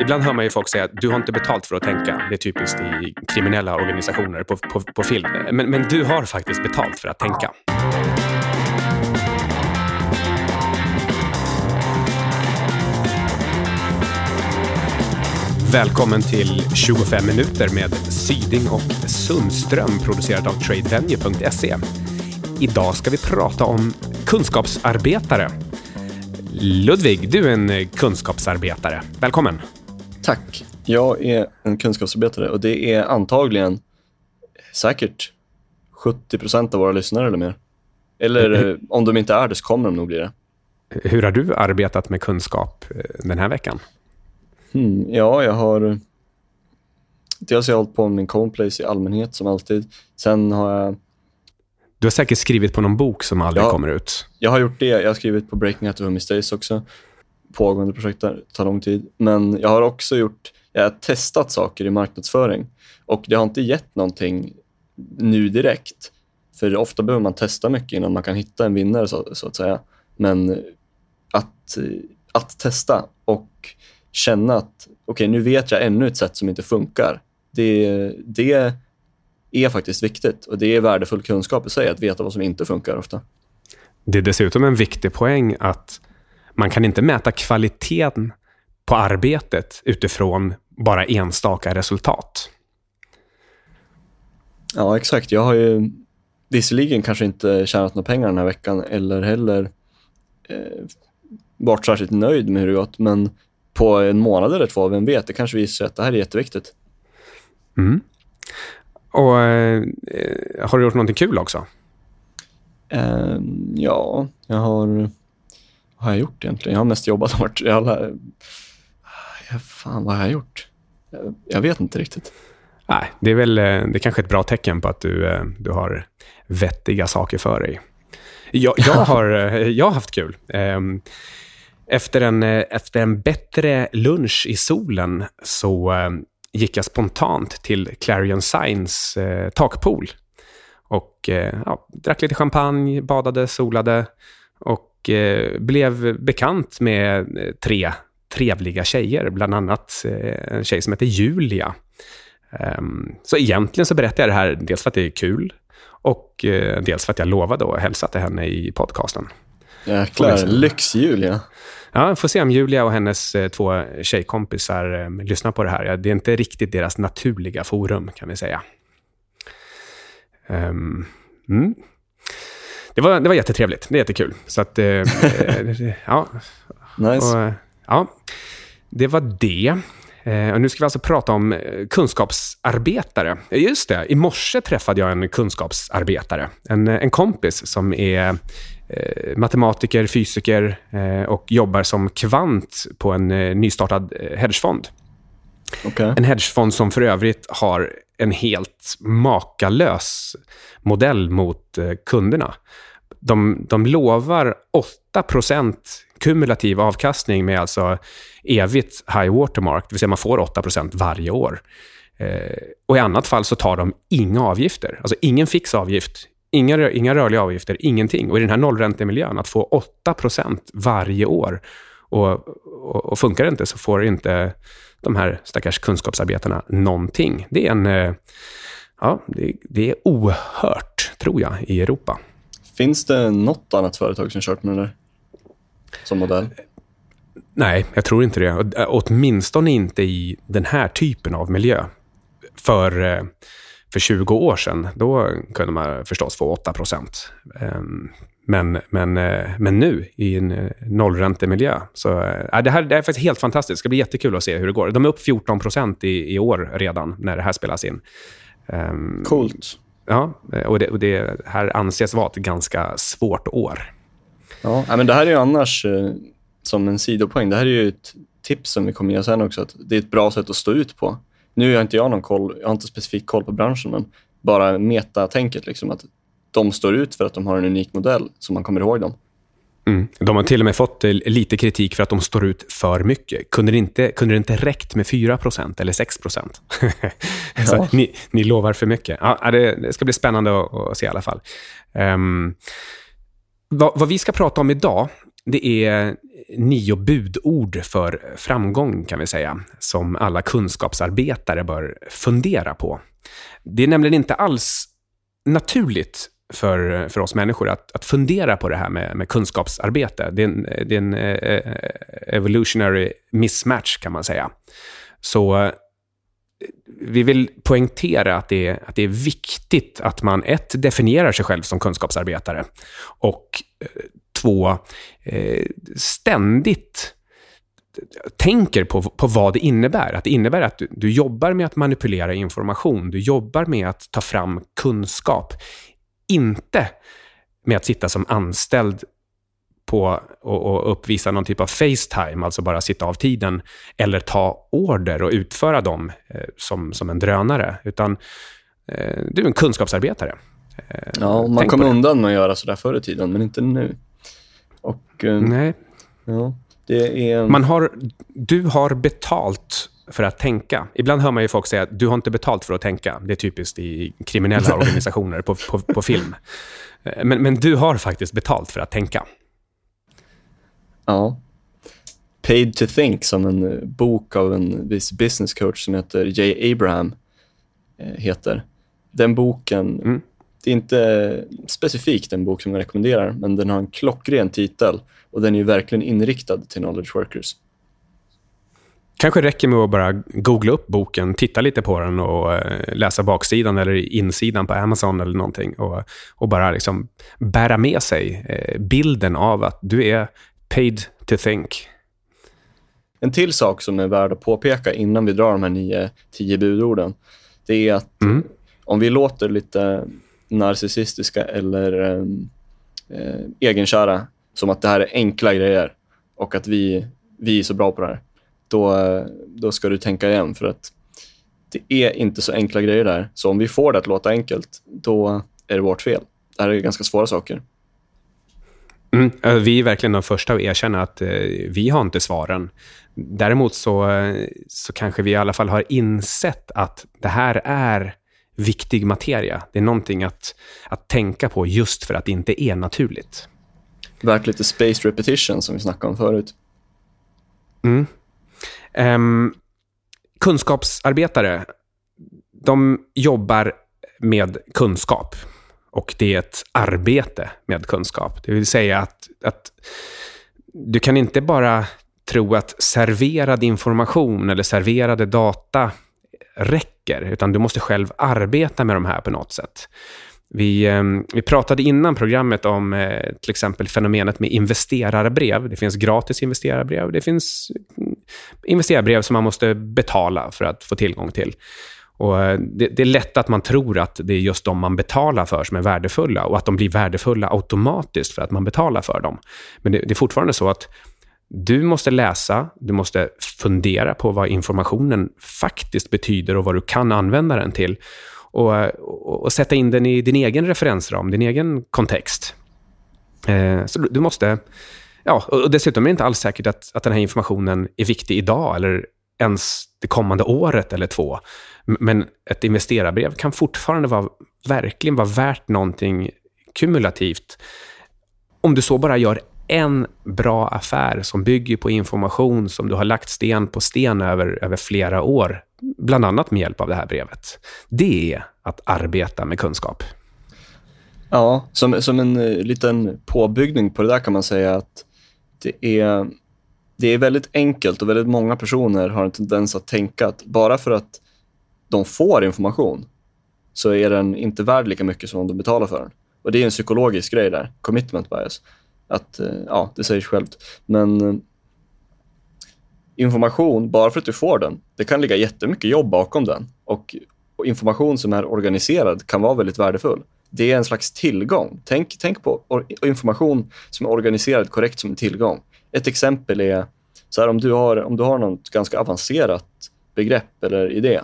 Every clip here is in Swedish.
Ibland hör man ju folk säga att du har inte betalt för att tänka. Det är typiskt i kriminella organisationer på, på, på film. Men, men du har faktiskt betalt för att tänka. Välkommen till 25 minuter med Syding och Sundström producerat av tradevenue.se. Idag ska vi prata om kunskapsarbetare. Ludvig, du är en kunskapsarbetare. Välkommen. Tack. Jag är en kunskapsarbetare och det är antagligen säkert 70 procent av våra lyssnare eller mer. Eller mm. om de inte är det så kommer de nog bli det. Hur har du arbetat med kunskap eh, den här veckan? Hmm, ja, jag har... Dels har jag hållit på med min Coneplace i allmänhet, som alltid. Sen har jag... Du har säkert skrivit på någon bok som aldrig ja, kommer ut. Jag har gjort det. Jag har skrivit på Breaking Out of Mistakes också. Pågående projekt där, tar lång tid. Men jag har också gjort... Jag har testat saker i marknadsföring och det har inte gett någonting nu direkt. För ofta behöver man testa mycket innan man kan hitta en vinnare, så, så att säga. Men att, att testa och känna att okej, okay, nu vet jag ännu ett sätt som inte funkar. Det, det är faktiskt viktigt och det är värdefull kunskap i sig att veta vad som inte funkar ofta. Det är dessutom en viktig poäng att man kan inte mäta kvaliteten på arbetet utifrån bara enstaka resultat. Ja, exakt. Jag har ju visserligen kanske inte tjänat några pengar den här veckan eller heller eh, varit särskilt nöjd med hur det gått, men på en månad eller två, vem vet, det kanske visar sig att det här är jätteviktigt. Mm. Och eh, Har du gjort någonting kul också? Eh, ja, jag har... Har jag gjort egentligen? Jag har mest jobbat hårt. Jag ja, fan, vad har jag gjort? Jag, jag vet inte riktigt. Nej, det är väl eh, det är kanske ett bra tecken på att du, eh, du har vettiga saker för dig. Jag, jag, har, eh, jag har haft kul. Ehm, efter en, efter en bättre lunch i solen så gick jag spontant till Clarion Signs takpool. Och ja, drack lite champagne, badade, solade och blev bekant med tre trevliga tjejer. Bland annat en tjej som heter Julia Um, så egentligen så berättar jag det här dels för att det är kul och dels för att jag lovade att hälsa till henne i podcasten. Jäklar, lyx-Julia. Ja, får se om Julia och hennes eh, två tjejkompisar eh, lyssnar på det här. Det är inte riktigt deras naturliga forum, kan vi säga. Um, mm. Det, var, det var jättetrevligt. Det är jättekul. Så att, eh, ja. Nice. Och, ja. Det var det. Eh, och nu ska vi alltså prata om eh, kunskapsarbetare. Just det, i morse träffade jag en kunskapsarbetare. En, en kompis som är eh, matematiker, fysiker eh, och jobbar som kvant på en eh, nystartad eh, hedgefond. Okay. En hedgefond som för övrigt har en helt makalös modell mot eh, kunderna. De, de lovar 8% kumulativ avkastning med alltså evigt high watermark, det vill säga man får 8% varje år. Eh, och I annat fall så tar de inga avgifter. Alltså ingen fix avgift, inga, inga rörliga avgifter, ingenting. Och i den här nollräntemiljön, att få 8% varje år och, och, och, funkar det inte så får inte de här stackars kunskapsarbetarna någonting. Det är en... Eh, ja, det, det, är oerhört, tror jag, i Europa. Finns det något annat företag som kört med det där? som modell? Nej, jag tror inte det. Åtminstone inte i den här typen av miljö. För, eh, för 20 år sedan, då kunde man förstås få 8 procent. Men, men, eh, men nu i en eh, nollräntemiljö. Så, äh, det, här, det är faktiskt helt fantastiskt. Det ska bli jättekul att se hur det går. De är upp 14 procent i, i år redan, när det här spelas in. Um, Coolt. Ja, och det, och det här anses vara ett ganska svårt år. Ja, men det här är ju annars, som en sidopoäng, det här är ju ett tips som vi kommer ge sen också, att det är ett bra sätt att stå ut på. Nu har inte jag någon koll, jag har inte specifik koll på branschen, men bara metatänket, liksom, att de står ut för att de har en unik modell, så man kommer ihåg dem. Mm. De har till och med fått eh, lite kritik för att de står ut för mycket. Kunde det inte, kunde det inte räckt med 4% eller 6 ja. ni, ni lovar för mycket. Ja, det, det ska bli spännande att, att se i alla fall. Um, vad, vad, vi ska prata om idag det är nio budord för framgång, kan vi säga, som alla kunskapsarbetare bör fundera på. Det är nämligen inte alls naturligt för, för oss människor att, att fundera på det här med, med kunskapsarbete. Det är en, det är en eh, eh evolutionary mismatch, kan man säga. Så eh, vi vill poängtera att det, är, att det är viktigt att man ett, definierar sig själv som kunskapsarbetare och eh, två, eh, ständigt tänker på, på vad det innebär. Att det innebär att du, du jobbar med att manipulera information. Du jobbar med att ta fram kunskap. Inte med att sitta som anställd på och, och uppvisa någon typ av Facetime, alltså bara sitta av tiden, eller ta order och utföra dem eh, som, som en drönare. Utan eh, du är en kunskapsarbetare. Eh, ja, man kom undan med att göra sådär förr i tiden, men inte nu. Och, Nej. Ja, det är... Man har, du har betalt för att tänka. Ibland hör man ju folk säga att du har inte betalt för att tänka. Det är typiskt i kriminella organisationer på, på, på film. Eh, men, men du har faktiskt betalt för att tänka. Ja. Paid to Think, som en eh, bok av en viss business coach som heter Jay Abraham heter. Den boken mm det är inte specifikt en bok som jag rekommenderar, men den har en klockren titel och den är ju verkligen inriktad till knowledge workers. Kanske räcker med att bara googla upp boken, titta lite på den och eh, läsa baksidan eller insidan på Amazon eller någonting och, och bara liksom bära med sig eh, bilden av att du är paid to think. En till sak som är värd att påpeka innan vi drar de här nio, tio budorden, det är att mm. om vi låter lite narcissistiska eller ehm, eh, egenkära, som att det här är enkla grejer och att vi, vi är så bra på det här, då, då ska du tänka igen. För att det är inte så enkla grejer där. Så om vi får det att låta enkelt, då är det vårt fel. Det här är ganska svåra saker. Mm, vi är verkligen de första att erkänna att eh, vi har inte svaren. Däremot så, så kanske vi i alla fall har insett att det här är viktig materia. Det är någonting att, att tänka på just för att det inte är naturligt. Värt lite space repetition som vi snackade om förut. Mm. Um, kunskapsarbetare, de jobbar med kunskap. Och det är ett arbete med kunskap. Det vill säga att, att du kan inte bara tro att serverad information eller serverade data räcker, utan du måste själv arbeta med de här på något sätt. Vi, ehm, vi pratade innan programmet om eh, till exempel fenomenet med investerarbrev. Det finns gratis investerarbrev. Det finns investerarbrev som man måste betala för att få tillgång till. Och eh, det, det, är lätt att man tror att det är just de man betalar för som är värdefulla och att de blir värdefulla automatiskt för att man betalar för dem. Men det, det är fortfarande så att du måste läsa, du måste fundera på vad informationen faktiskt betyder och vad du kan använda den till. Och, och, och sätta in den i din egen referensram, din egen kontext. Eh, så du måste... Ja, och dessutom är det inte alls säkert att, att den här informationen är viktig idag eller ens det kommande året eller två. Men ett investerarbrev kan fortfarande vara, verkligen vara värt någonting kumulativt om du så bara gör en bra affär som bygger på information som du har lagt sten på sten över, över flera år, bland annat med hjälp av det här brevet. Det är att arbeta med kunskap. Ja, som, som en eh, liten påbyggning på det där kan man säga att det är, det är väldigt enkelt och väldigt många personer har en tendens att tänka att bara för att de får information så är den inte värd lika mycket som om de betalar för den. Och Det är en psykologisk grej där, commitment bias. Att, eh, ja, det säger sig självt. Men eh, information, bara för att du får den, det kan ligga jättemycket jobb bakom den. Och, och information som är organiserad kan vara väldigt värdefull. Det är en slags tillgång. Tänk, tänk på information som är organiserad korrekt som en tillgång. Ett exempel är så här, om du har, om du har något ganska avancerat begrepp eller idé,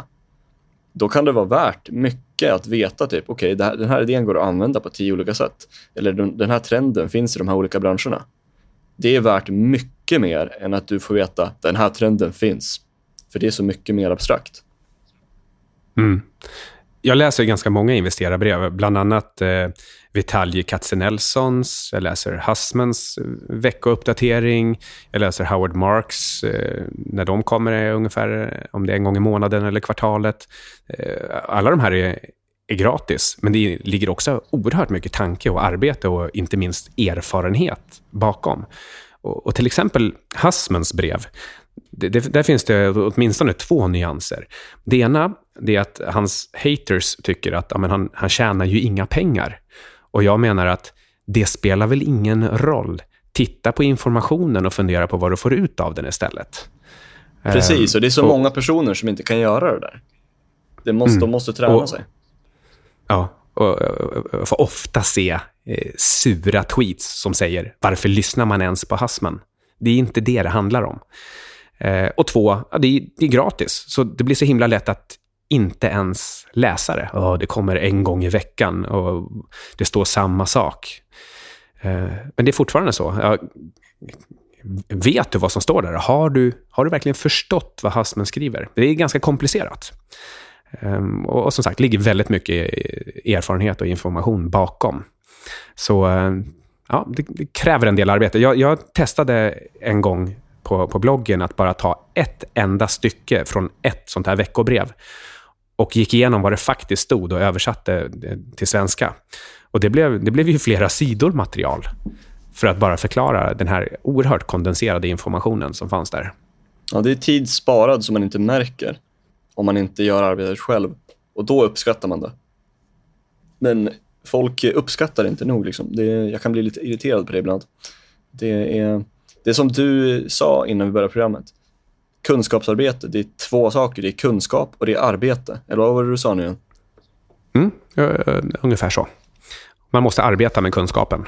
då kan det vara värt mycket att veta typ, okej, okay, den här idén går att använda på tio olika sätt. Eller den här trenden finns i de här olika branscherna. Det är värt mycket mer än att du får veta att den här trenden finns. För det är så mycket mer abstrakt. Mm jag läser ganska många investerarbrev, bland annat eh, Vitalij Katzenelsons, jag läser Hussmans eh, veckouppdatering, jag läser Howard Marks, eh, när de kommer eh, ungefär, eh, om det är en gång i månaden eller kvartalet. Eh, alla de här är, är gratis, men det ligger också oerhört mycket tanke och arbete och inte minst erfarenhet bakom. Och, och till exempel Hussmans brev, det, det, där finns det åtminstone två nyanser. Det ena det är att hans haters tycker att ja, han, han tjänar ju inga pengar. Och jag menar att det spelar väl ingen roll. Titta på informationen och fundera på vad du får ut av den istället. Precis, och det är så um, många personer som inte kan göra det där. Det måste, mm, de måste träna och, sig. Ja, och jag får ofta se eh, sura tweets som säger “Varför lyssnar man ens på Hassman?” Det är inte det det handlar om. Eh, och två, ja, det, är, det är gratis. Så det blir så himla lätt att inte ens läsa det. Oh, det kommer en gång i veckan och det står samma sak. Eh, men det är fortfarande så. Ja, vet du vad som står där? Har du, har du verkligen förstått vad Hassman skriver? Det är ganska komplicerat. Ehm, och, och, som sagt, ligger väldigt mycket erfarenhet och information bakom. Så eh, ja, det, det, kräver en del arbete. Jag, jag testade en gång på, på bloggen att bara ta ett enda stycke från ett sånt här veckobrev och gick igenom vad det faktiskt stod och översatte till svenska. Och det blev, det blev ju flera sidor material för att bara förklara den här oerhört kondenserade informationen som fanns där. Ja, det är tid sparad som man inte märker om man inte gör arbetet själv. Och då uppskattar man det. Men folk uppskattar det inte nog. Liksom. Det, jag kan bli lite irriterad på det ibland. Det är, det som du sa innan vi började programmet. Kunskapsarbete, det är två saker. Det är kunskap och det är arbete. Eller vad var det du sa nu igen? Mm, ungefär så. Man måste arbeta med kunskapen.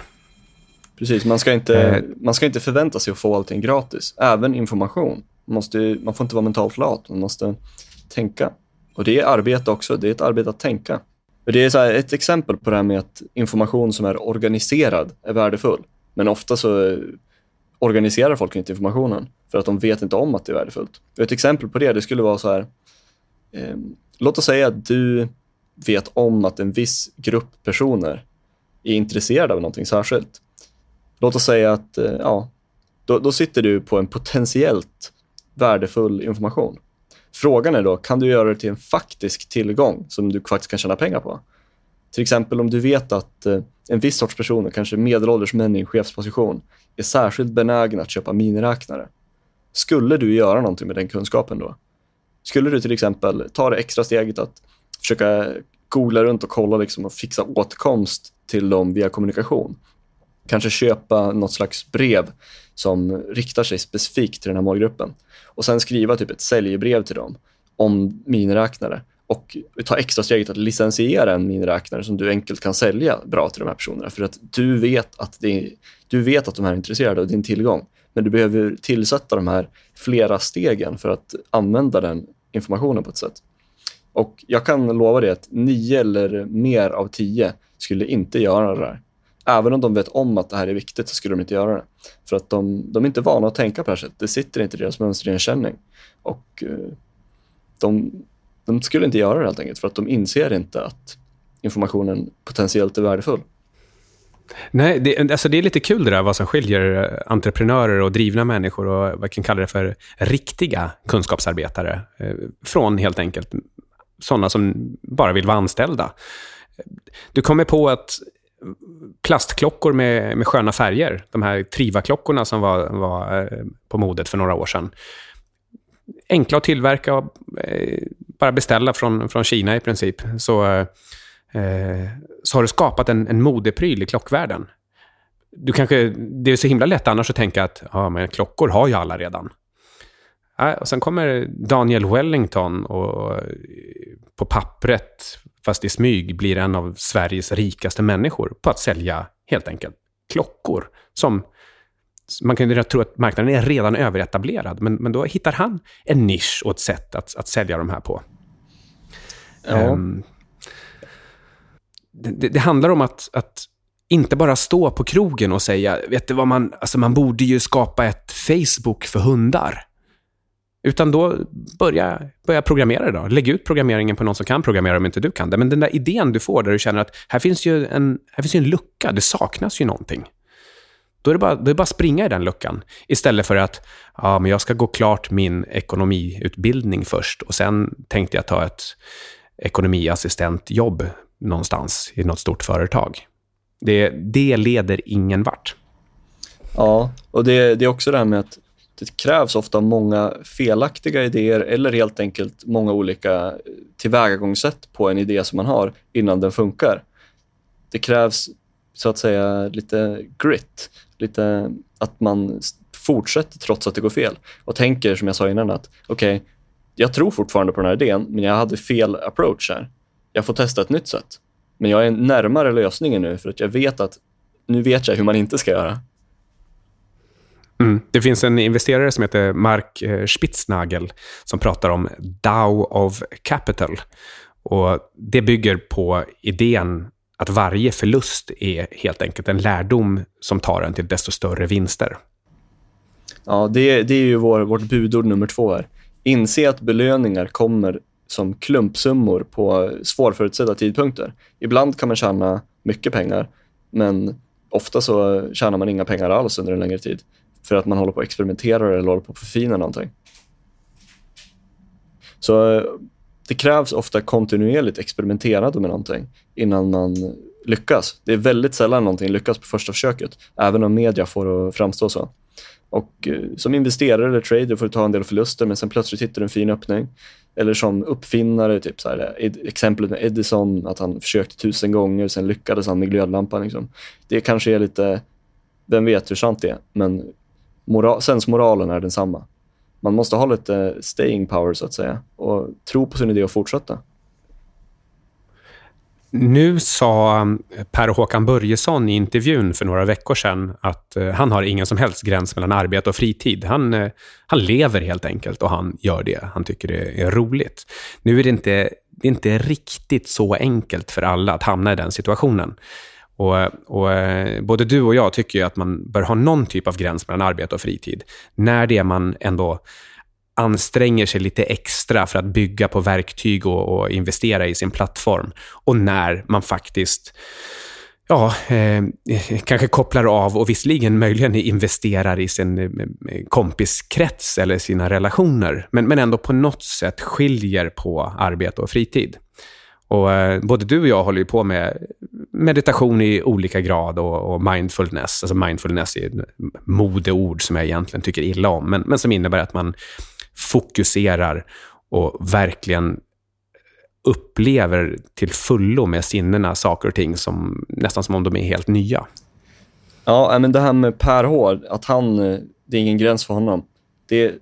Precis, man ska, inte, eh. man ska inte förvänta sig att få allting gratis. Även information. Man, måste, man får inte vara mentalt lat, man måste tänka. Och det är arbete också, det är ett arbete att tänka. Det är så ett exempel på det här med att information som är organiserad är värdefull. Men ofta så organiserar folk inte informationen för att de vet inte om att det är värdefullt. Ett exempel på det, det skulle vara så här. Eh, låt oss säga att du vet om att en viss grupp personer är intresserade av någonting särskilt. Låt oss säga att eh, ja, då, då sitter du på en potentiellt värdefull information. Frågan är då, kan du göra det till en faktisk tillgång som du faktiskt kan tjäna pengar på? Till exempel om du vet att eh, en viss sorts personer, kanske medelålders män i en chefsposition, är särskilt benägna att köpa miniräknare. Skulle du göra någonting med den kunskapen då? Skulle du till exempel ta det extra steget att försöka googla runt och kolla liksom och fixa åtkomst till dem via kommunikation? Kanske köpa något slags brev som riktar sig specifikt till den här målgruppen och sen skriva typ ett säljbrev till dem om miniräknare och ta extra steget att licensiera en miniräknare som du enkelt kan sälja bra till de här personerna. För att du vet att, det, du vet att de här är intresserade av din tillgång. Men du behöver tillsätta de här flera stegen för att använda den informationen på ett sätt. Och jag kan lova dig att nio eller mer av tio skulle inte göra det där. Även om de vet om att det här är viktigt så skulle de inte göra det. För att de, de är inte vana att tänka på det här sättet. Det sitter inte i deras mönsterigenkänning. Och eh, de, de skulle inte göra det helt enkelt för att de inser inte att informationen potentiellt är värdefull. Nej, det, alltså det är lite kul det där vad som skiljer eh, entreprenörer och drivna människor och vad kan kalla det för riktiga kunskapsarbetare eh, från helt enkelt sådana som bara vill vara anställda. Du kommer på att plastklockor med, med sköna färger, de här Triva-klockorna som var, var eh, på modet för några år sedan, enkla att tillverka och bara beställa från, från Kina i princip, så, eh, eh så har du skapat en, en modepryl i klockvärlden. Du kanske, det är så himla lätt annars att tänka att ja, men klockor har ju alla redan. Ja, och sen kommer Daniel Wellington och eh, på pappret, fast i smyg, blir en av Sveriges rikaste människor på att sälja helt enkelt klockor som man kan ju tro att marknaden är redan överetablerad, men, men då hittar han en nisch och ett sätt att, att sälja de här på. Ja. Um, det, det, handlar om att, att inte bara stå på krogen och säga, vet du vad man, alltså man borde ju skapa ett Facebook för hundar. Utan då börja, börja programmera då. Lägg ut programmeringen på någon som kan programmera om inte du kan det. Men den där idén du får där du känner att här finns ju en, här finns ju en lucka, det saknas ju någonting. Då är, det bara, då är bara springa i den luckan. Istället för att ja, men jag ska gå klart min ekonomiutbildning först och sen tänkte jag ta ett ekonomiassistentjobb någonstans i något stort företag. Det, det leder ingen vart. Ja, och det, det är också det här med att det krävs ofta många felaktiga idéer eller helt enkelt många olika tillvägagångssätt på en idé som man har innan den funkar. Det krävs så att säga lite grit, lite att man fortsätter trots att det går fel och tänker som jag sa innan att okej, okay, jag tror fortfarande på den här idén men jag hade fel approach här. Jag får testa ett nytt sätt. Men jag är närmare lösningen nu för att jag vet att nu vet jag hur man inte ska göra. Mm. Det finns en investerare som heter Mark eh, Spitznagel som pratar om DAO of Capital. Och Det bygger på idén att varje förlust är helt enkelt en lärdom som tar en till desto större vinster. Ja, det, det är ju vår, vårt budord nummer två här. Inse att belöningar kommer som klumpsummor på svårförutsedda tidpunkter. Ibland kan man tjäna mycket pengar, men ofta så tjänar man inga pengar alls under en längre tid för att man håller på att experimentera eller håller på att förfina någonting. Så eh, det krävs ofta kontinuerligt experimenterande med någonting innan man lyckas. Det är väldigt sällan någonting lyckas på första försöket, även om media får det att framstå så. Och eh, som investerare eller trader får du ta en del förluster, men sen plötsligt hittar du en fin öppning. Eller som uppfinnare, typ så här, eh, exemplet med Edison, att han försökte tusen gånger, sen lyckades han med glödlampan. Liksom. Det kanske är lite, vem vet hur sant det är, men moral, sensmoralen är densamma. Man måste ha lite staying power, så att säga, och tro på sin idé och fortsätta. Nu sa um, Per Håkan Börjesson i intervjun för några veckor sedan att eh, han har ingen som helst gräns mellan arbete och fritid. Han, eh, han lever helt enkelt och han gör det. Han tycker det är roligt. Nu är det inte, det är inte riktigt så enkelt för alla att hamna i den situationen. Och, och, eh, både du och jag tycker att man bör ha någon typ av gräns mellan arbete och fritid. När det är man ändå anstränger sig lite extra för att bygga på verktyg och, och investera i sin plattform. Och när man faktiskt ja, eh, kanske kopplar av och visserligen möjligen investerar i sin eh, kompiskrets eller sina relationer, men, men ändå på något sätt skiljer på arbete och fritid. Och eh, Både du och jag håller ju på med meditation i olika grad och, och mindfulness. Alltså mindfulness är ett modeord som jag egentligen tycker illa om, men, men som innebär att man fokuserar och verkligen upplever till fullo med sinnena saker och ting som nästan som om de är helt nya. Ja, men det här med Per Hård, att han, eh, det är ingen gräns för honom. Det,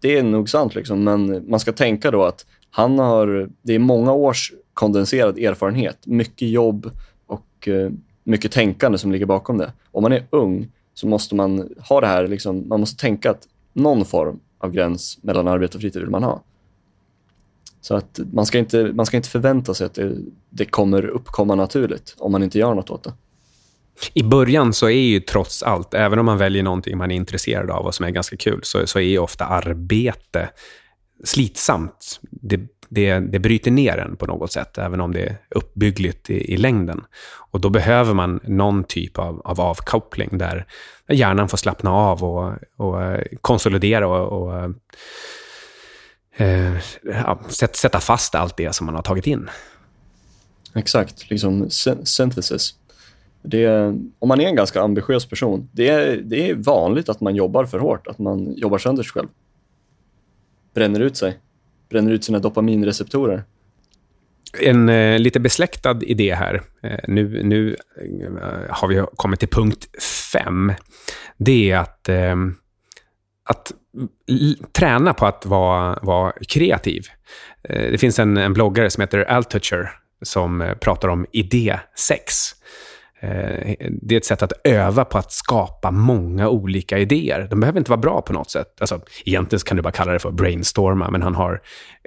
det är nog sant, liksom, men man ska tänka då att han har, det är många års kondenserad erfarenhet, mycket jobb och eh, mycket tänkande som ligger bakom det. Om man är ung så måste man ha det här, liksom, man måste tänka att någon form av gräns mellan arbete och fritid vill man ha. Så att man ska inte, man ska inte förvänta sig att det, det kommer uppkomma naturligt om man inte gör något åt det. I början så är ju trots allt, även om man väljer någonting man är intresserad av och som är ganska kul, så, så är ju ofta arbete slitsamt. Det, det, det bryter ner en på något sätt, även om det är uppbyggligt i, i längden. Och Då behöver man någon typ av, av avkoppling där hjärnan får slappna av och, och eh, konsolidera och, och eh, eh ja, sätta fast allt det som man har tagit in. Exakt, liksom synthesis. Det, om man är en ganska ambitiös person, det är, det är vanligt att man jobbar för hårt, att man jobbar sönder sig själv. Bränner ut sig bränner ut sina dopaminreceptorer. En eh, lite besläktad idé här. Eh, nu, nu eh, har vi kommit till punkt fem. Det är att, eh, att träna på att vara, vara kreativ. Eh, det finns en, en bloggare som heter Altucher som eh, pratar om idésex. Eh, det är ett sätt att öva på att skapa många olika idéer. De behöver inte vara bra på något sätt. Alltså, egentligen kan du bara kalla det för brainstorma, men han har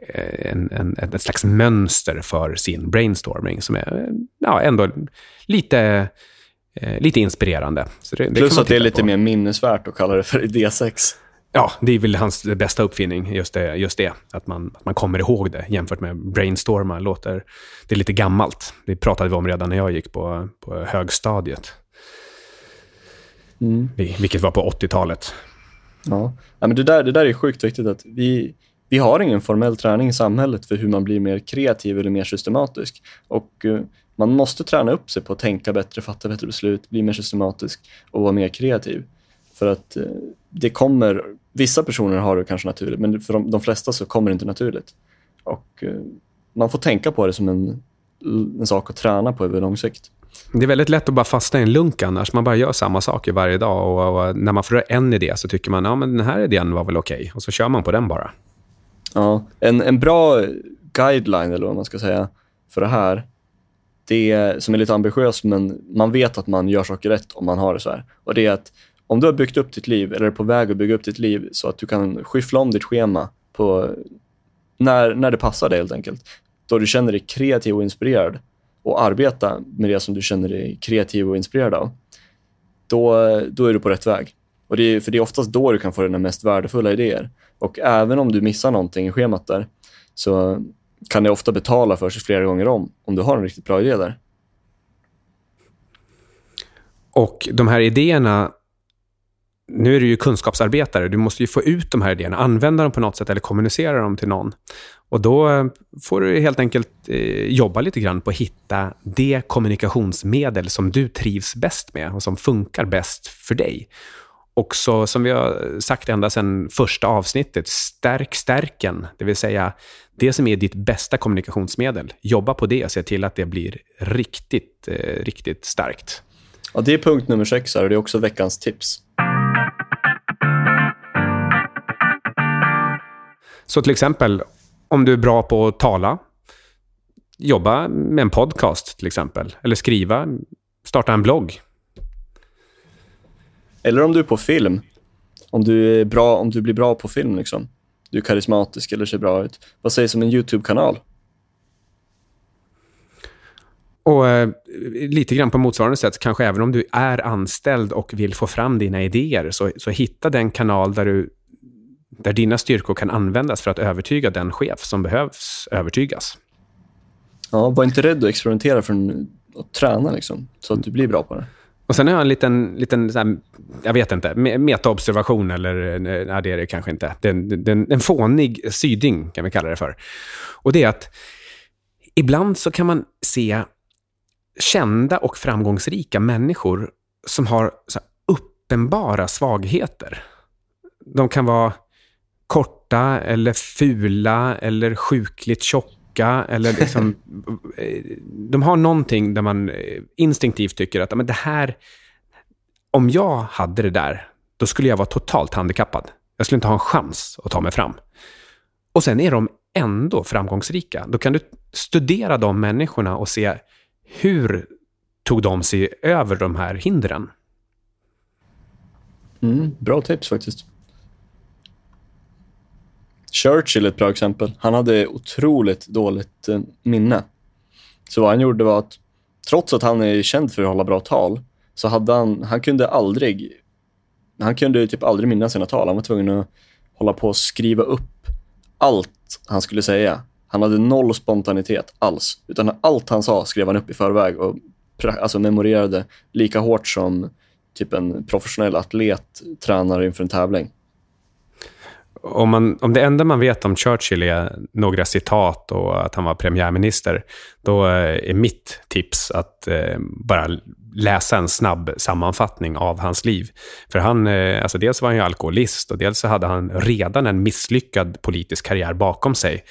eh, en, en, ett slags mönster för sin brainstorming som är ja, ändå lite, eh, lite inspirerande. Det, det Plus att det är lite på. mer minnesvärt att kalla det för idésex. Ja, det är väl hans bästa uppfinning, just det. Just det att, man, att man kommer ihåg det jämfört med brainstorma. Låter, det är lite gammalt. Det pratade vi om redan när jag gick på, på högstadiet. Mm. Vilket var på 80-talet. Ja. ja, men det där, det där är sjukt viktigt. att vi, vi har ingen formell träning i samhället för hur man blir mer kreativ eller mer systematisk. Och uh, man måste träna upp sig på att tänka bättre, fatta bättre beslut, bli mer systematisk och vara mer kreativ. För att uh, det kommer, vissa personer har det kanske naturligt, men för de, de flesta så kommer det inte naturligt. Och uh, man får tänka på det som en, en sak att träna på över lång sikt. Det är väldigt lätt att bara fastna i en lunk annars. Man bara gör samma saker varje dag. Och, och när man får en idé så tycker man att ja, den här idén var väl okej. Okay. Och så kör man på den bara. Ja, en, en bra guideline, eller vad man ska säga, för det här, det är, som är lite ambitiös, men man vet att man gör saker rätt om man har det så här. Och det är att om du har byggt upp ditt liv, eller är på väg att bygga upp ditt liv, så att du kan skyffla om ditt schema på när, när det passar dig helt enkelt. Då du känner dig kreativ och inspirerad och arbeta med det som du känner dig kreativ och inspirerad av, då, då är du på rätt väg. Och det är, för det är oftast då du kan få dina mest värdefulla idéer. Och även om du missar någonting i schemat där, så kan det ofta betala för sig flera gånger om, om du har en riktigt bra idé där. Och de här idéerna, nu är du ju kunskapsarbetare, du måste ju få ut de här idéerna, använda dem på något sätt eller kommunicera dem till någon. Och då eh, får du helt enkelt eh, jobba lite grann på att hitta det kommunikationsmedel som du trivs bäst med och som funkar bäst för dig. Och så, som vi har sagt ända sedan första avsnittet, stärk stärken. Det vill säga, det som är ditt bästa kommunikationsmedel. Jobba på det och se till att det blir riktigt, eh, riktigt starkt. Ja, det är punkt nummer sex här och det är också veckans tips. Så till exempel, om du är bra på att tala, jobba med en podcast till exempel. Eller skriva, starta en blogg. Eller om du är på film. Om du, är bra, om du blir bra på film. Liksom. Du är karismatisk eller ser bra ut. Vad sägs om en YouTube-kanal? Och eh, lite grann på motsvarande sätt, kanske även om du är anställd och vill få fram dina idéer, så, så hitta den kanal där, du, där dina styrkor kan användas för att övertyga den chef som behövs övertygas. Ja, var inte rädd att experimentera för att träna, liksom, så att du blir bra på det. Och sen har jag en liten, liten här, jag vet inte, metaobservation eller, nej det är det kanske inte. Det är en, en fånig syding kan vi kalla det för. Och det är att ibland så kan man se kända och framgångsrika människor som har uppenbara svagheter. De kan vara korta eller fula eller sjukligt tjocka eller liksom, eh, de har någonting där man eh, instinktivt tycker att men det här, om jag hade det där, då skulle jag vara totalt handikappad. Jag skulle inte ha en chans att ta mig fram. Och sen är de ändå framgångsrika. Då kan du studera de människorna och se hur tog de sig över de här hindren. Mm, bra tips faktiskt. Churchill är ett bra exempel. Han hade otroligt dåligt eh, minne. Så vad han gjorde var att, trots att han är känd för att hålla bra tal, så hade han, han kunde aldrig, han kunde typ aldrig minnas sina tal. Han var tvungen att hålla på och skriva upp allt han skulle säga. Han hade noll spontanitet alls, utan allt han sa skrev han upp i förväg och alltså memorerade lika hårt som typ en professionell atlet tränar inför en tävling om, man, om det enda man vet om Churchill är några citat och att han var premiärminister, då eh, är mitt tips att eh, bara läsa en snabb sammanfattning av hans liv. För han, eh, alltså dels var han ju alkoholist och dels så hade han redan en misslyckad politisk karriär bakom sig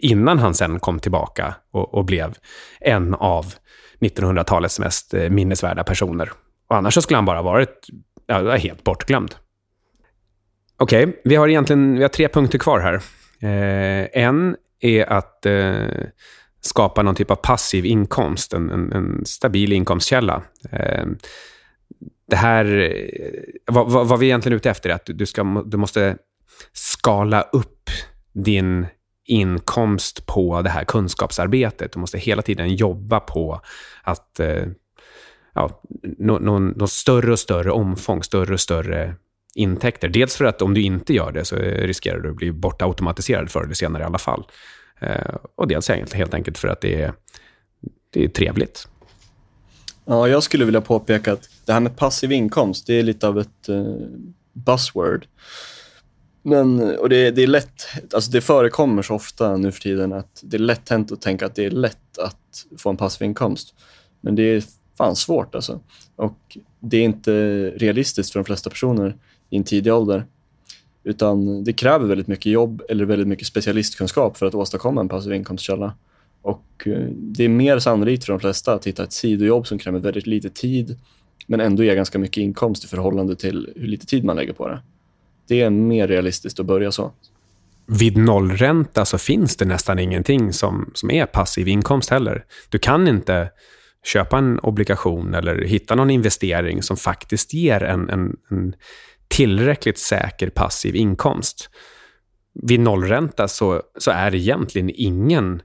innan han sen kom tillbaka och, och blev en av 1900-talets mest eh, minnesvärda personer. Och annars så skulle han bara varit ja, helt bortglömd. Okej, okay, vi har egentligen vi har tre punkter kvar här. Eh, en är att eh, skapa någon typ av passiv inkomst, en, en, en stabil inkomstkälla. Eh, det här, eh, vad, vad, vad, vi är ute efter är att du, ska, du måste skala upp din inkomst på det här kunskapsarbetet. Du måste hela tiden jobba på att eh, ja, någon, någon, nå större och större omfång, större och större intäkter. Dels för att om du inte gör det så riskerar du att bli bortautomatiserad förr eller senare i alla fall. Eh, och dels helt enkelt för att det är, det är trevligt. Ja, jag skulle vilja påpeka att det här med passiv inkomst, det är lite av ett eh, buzzword. Men, och det, det, är lätt, alltså det förekommer så ofta nu för tiden att det är lätt hänt att tänka att det är lätt att få en passiv inkomst. Men det är fan svårt alltså. Och det är inte realistiskt för de flesta personer i en tidig ålder. Utan det kräver väldigt mycket jobb eller väldigt mycket specialistkunskap för att åstadkomma en passiv inkomstkälla. Och eh, det är mer sannolikt för de flesta att hitta ett sidojobb som kräver väldigt lite tid men ändå ger ganska mycket inkomst i förhållande till hur lite tid man lägger på det. Det är mer realistiskt att börja så. Vid nollränta så finns det nästan ingenting som, som är passiv inkomst heller. Du kan inte köpa en obligation eller hitta någon investering som faktiskt ger en, en, en tillräckligt säker passiv inkomst. Vid nollränta så, så är det egentligen ingen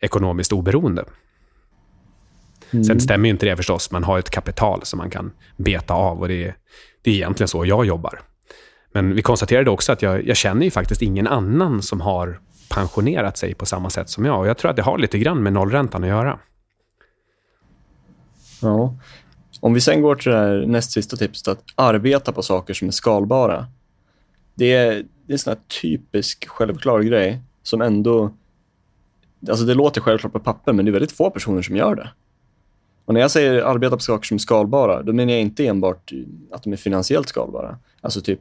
ekonomiskt oberoende. Mm. Sen stämmer ju inte det förstås. Man har ett kapital som man kan beta av och det är, det är egentligen så jag jobbar. Men vi konstaterade också att jag, jag känner ju faktiskt ingen annan som har pensionerat sig på samma sätt som jag. Och jag tror att det har lite grann med nollräntan att göra. Ja. Om vi sen går till det här näst sista tipset, att arbeta på saker som är skalbara. Det är, det är en sån här typisk självklar grej som ändå... Alltså det låter självklart på papper, men det är väldigt få personer som gör det. Och när jag säger arbeta på saker som är skalbara, då menar jag inte enbart att de är finansiellt skalbara, alltså typ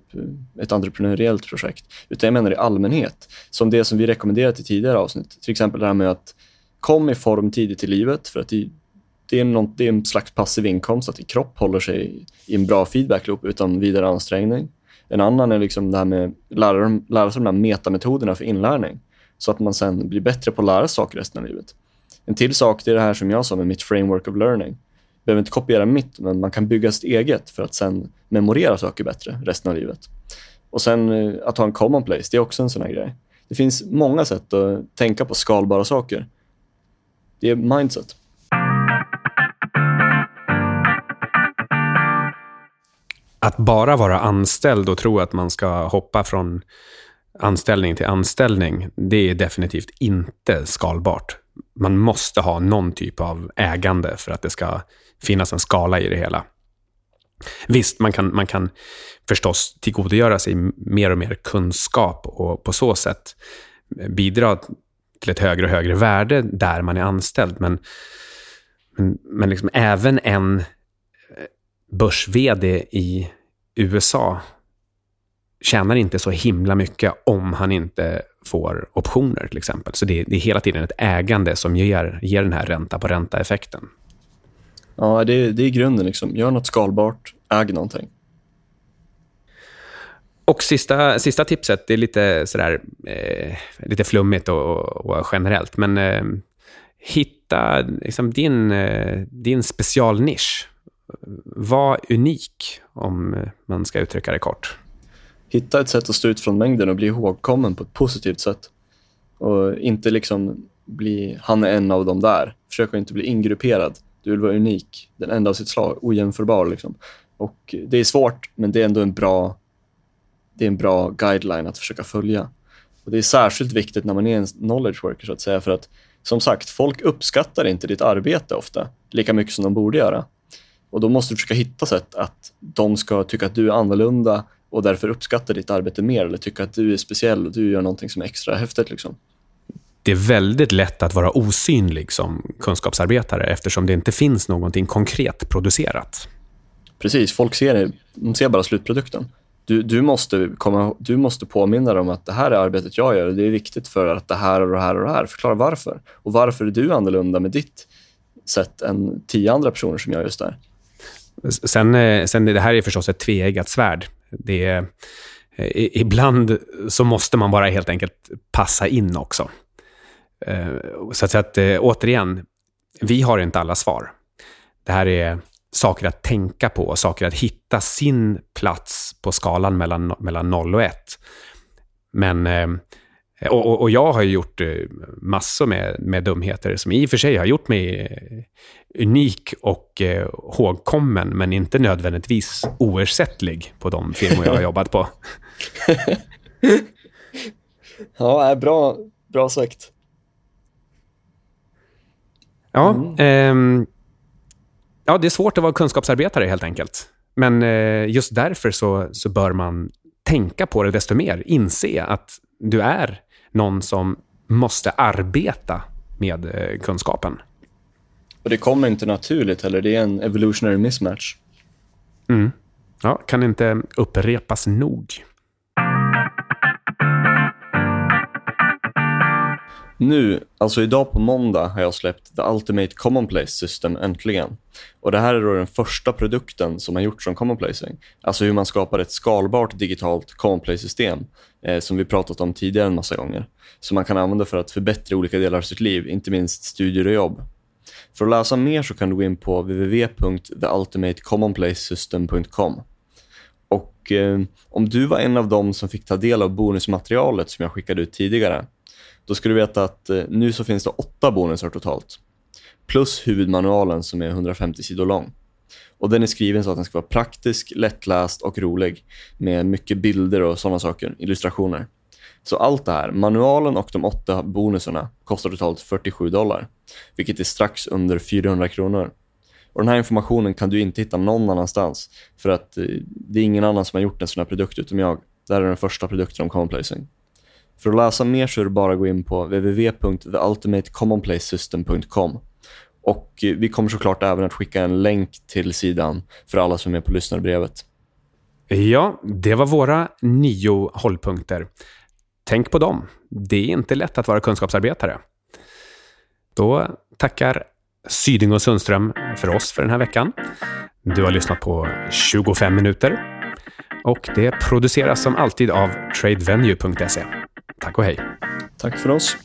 ett entreprenöriellt projekt, utan jag menar i allmänhet, som det som vi rekommenderat i tidigare avsnitt. Till exempel det här med att kom i form tidigt i livet, för att det, det är, något, det är en slags passiv inkomst, att din kropp håller sig i en bra feedback-loop utan vidare ansträngning. En annan är liksom det här med att lära, lära sig de här metametoderna för inlärning, så att man sen blir bättre på att lära sig saker resten av livet. En till sak det är det här som jag sa med mitt framework of learning. behöver inte kopiera mitt, men man kan bygga sitt eget för att sen memorera saker bättre resten av livet. Och sen eh, att ha en common place, det är också en sån här grej. Det finns många sätt att tänka på skalbara saker. Det är mindset. Att bara vara anställd och tro att man ska hoppa från anställning till anställning, det är definitivt inte skalbart man måste ha någon typ av ägande för att det ska finnas en skala i det hela. Visst, man kan, man kan förstås tillgodogöra sig mer och mer kunskap och på så sätt bidra till ett högre och högre värde där man är anställd. Men, men, men liksom även en börs-VD i USA tjänar inte så himla mycket om han inte får optioner till exempel. Så det, det är hela tiden ett ägande som ger, ger den här ränta på ränta-effekten. Ja, det, det är grunden. Liksom. Gör något skalbart, äg någonting. Och sista, sista tipset, det är lite, sådär, eh, lite flummigt och, och generellt, men eh, hitta liksom, din, eh, din specialnisch. Var unik, om eh, man ska uttrycka det kort hitta ett sätt att stå ut från mängden och bli ihågkommen på ett positivt sätt. Och inte liksom bli, han är en av dem där. Försök att inte bli ingrupperad. Du vill vara unik, den enda av sitt slag, ojämförbar. Liksom. Och det är svårt, men det är ändå en bra, det är en bra guideline att försöka följa. Och Det är särskilt viktigt när man är en knowledge worker, så att säga, för att som sagt, folk uppskattar inte ditt arbete ofta lika mycket som de borde göra. Och Då måste du försöka hitta sätt att de ska tycka att du är annorlunda och därför uppskattar ditt arbete mer eller tycker att du är speciell och du gör någonting som är extra häftigt. Liksom. Det är väldigt lätt att vara osynlig som kunskapsarbetare eftersom det inte finns någonting konkret producerat. Precis, folk ser, de ser bara slutprodukten. Du, du, måste komma, du måste påminna dem att det här är arbetet jag gör och det är viktigt för att det här och det här och det här. Förklara varför. Och varför är du annorlunda med ditt sätt än tio andra personer som gör just det här. Sen, eh, sen det här är förstås ett tveeggat svärd. Det är, eh, ibland så måste man bara helt enkelt passa in också. Eh, så att, att återigen, vi har inte alla svar. Det här är saker att tänka på, saker att hitta sin plats på skalan mellan, mellan 0 och 1. Men Och, och, jag har gjort massor med, med dumheter som i och för sig har gjort mig unik och eh, hågkommen, men inte nödvändigtvis oersättlig på de firmor jag har jobbat på. ja, bra, bra sagt. Ja, mm. eh, ja, det är svårt att vara kunskapsarbetare helt enkelt. Men eh, just därför så, så bör man tänka på det desto mer. Inse att du är någon som måste arbeta med eh, kunskapen. Och det kommer inte naturligt heller. Det är en evolutionary mismatch. Mm. Ja, kan inte upprepas nog. Nu, alltså idag på måndag, har jag släppt The Ultimate Commonplace System äntligen. Och Det här är då den första produkten som har gjorts som commonplacing. Alltså hur man skapar ett skalbart digitalt commonplace-system eh, som vi pratat om tidigare en massa gånger. Som man kan använda för att förbättra olika delar av sitt liv, inte minst studier och jobb. För att läsa mer så kan du gå in på www.theultimatecommonplacesystem.com. Och eh, om du var en av dem som fick ta del av bonusmaterialet som jag skickade ut tidigare då ska du veta att eh, nu så finns det åtta bonusar totalt. Plus huvudmanualen som är 150 sidor lång. Och Den är skriven så att den ska vara praktisk, lättläst och rolig med mycket bilder och sådana saker, illustrationer. Så allt det här, manualen och de åtta bonusarna, kostar totalt 47 dollar, vilket är strax under 400 kronor. Och Den här informationen kan du inte hitta någon annanstans, för att eh, det är ingen annan som har gjort en sån här produkt utom jag. Det här är den första produkten om commonplacing. För att läsa mer så är det bara att gå in på www.theultimatecommonplacesystem.com och eh, vi kommer såklart även att skicka en länk till sidan för alla som är på lyssnarbrevet. Ja, det var våra nio hållpunkter. Tänk på dem. Det är inte lätt att vara kunskapsarbetare. Då tackar Syding och Sundström för oss för den här veckan. Du har lyssnat på 25 minuter och det produceras som alltid av tradevenue.se. Tack och hej. Tack för oss.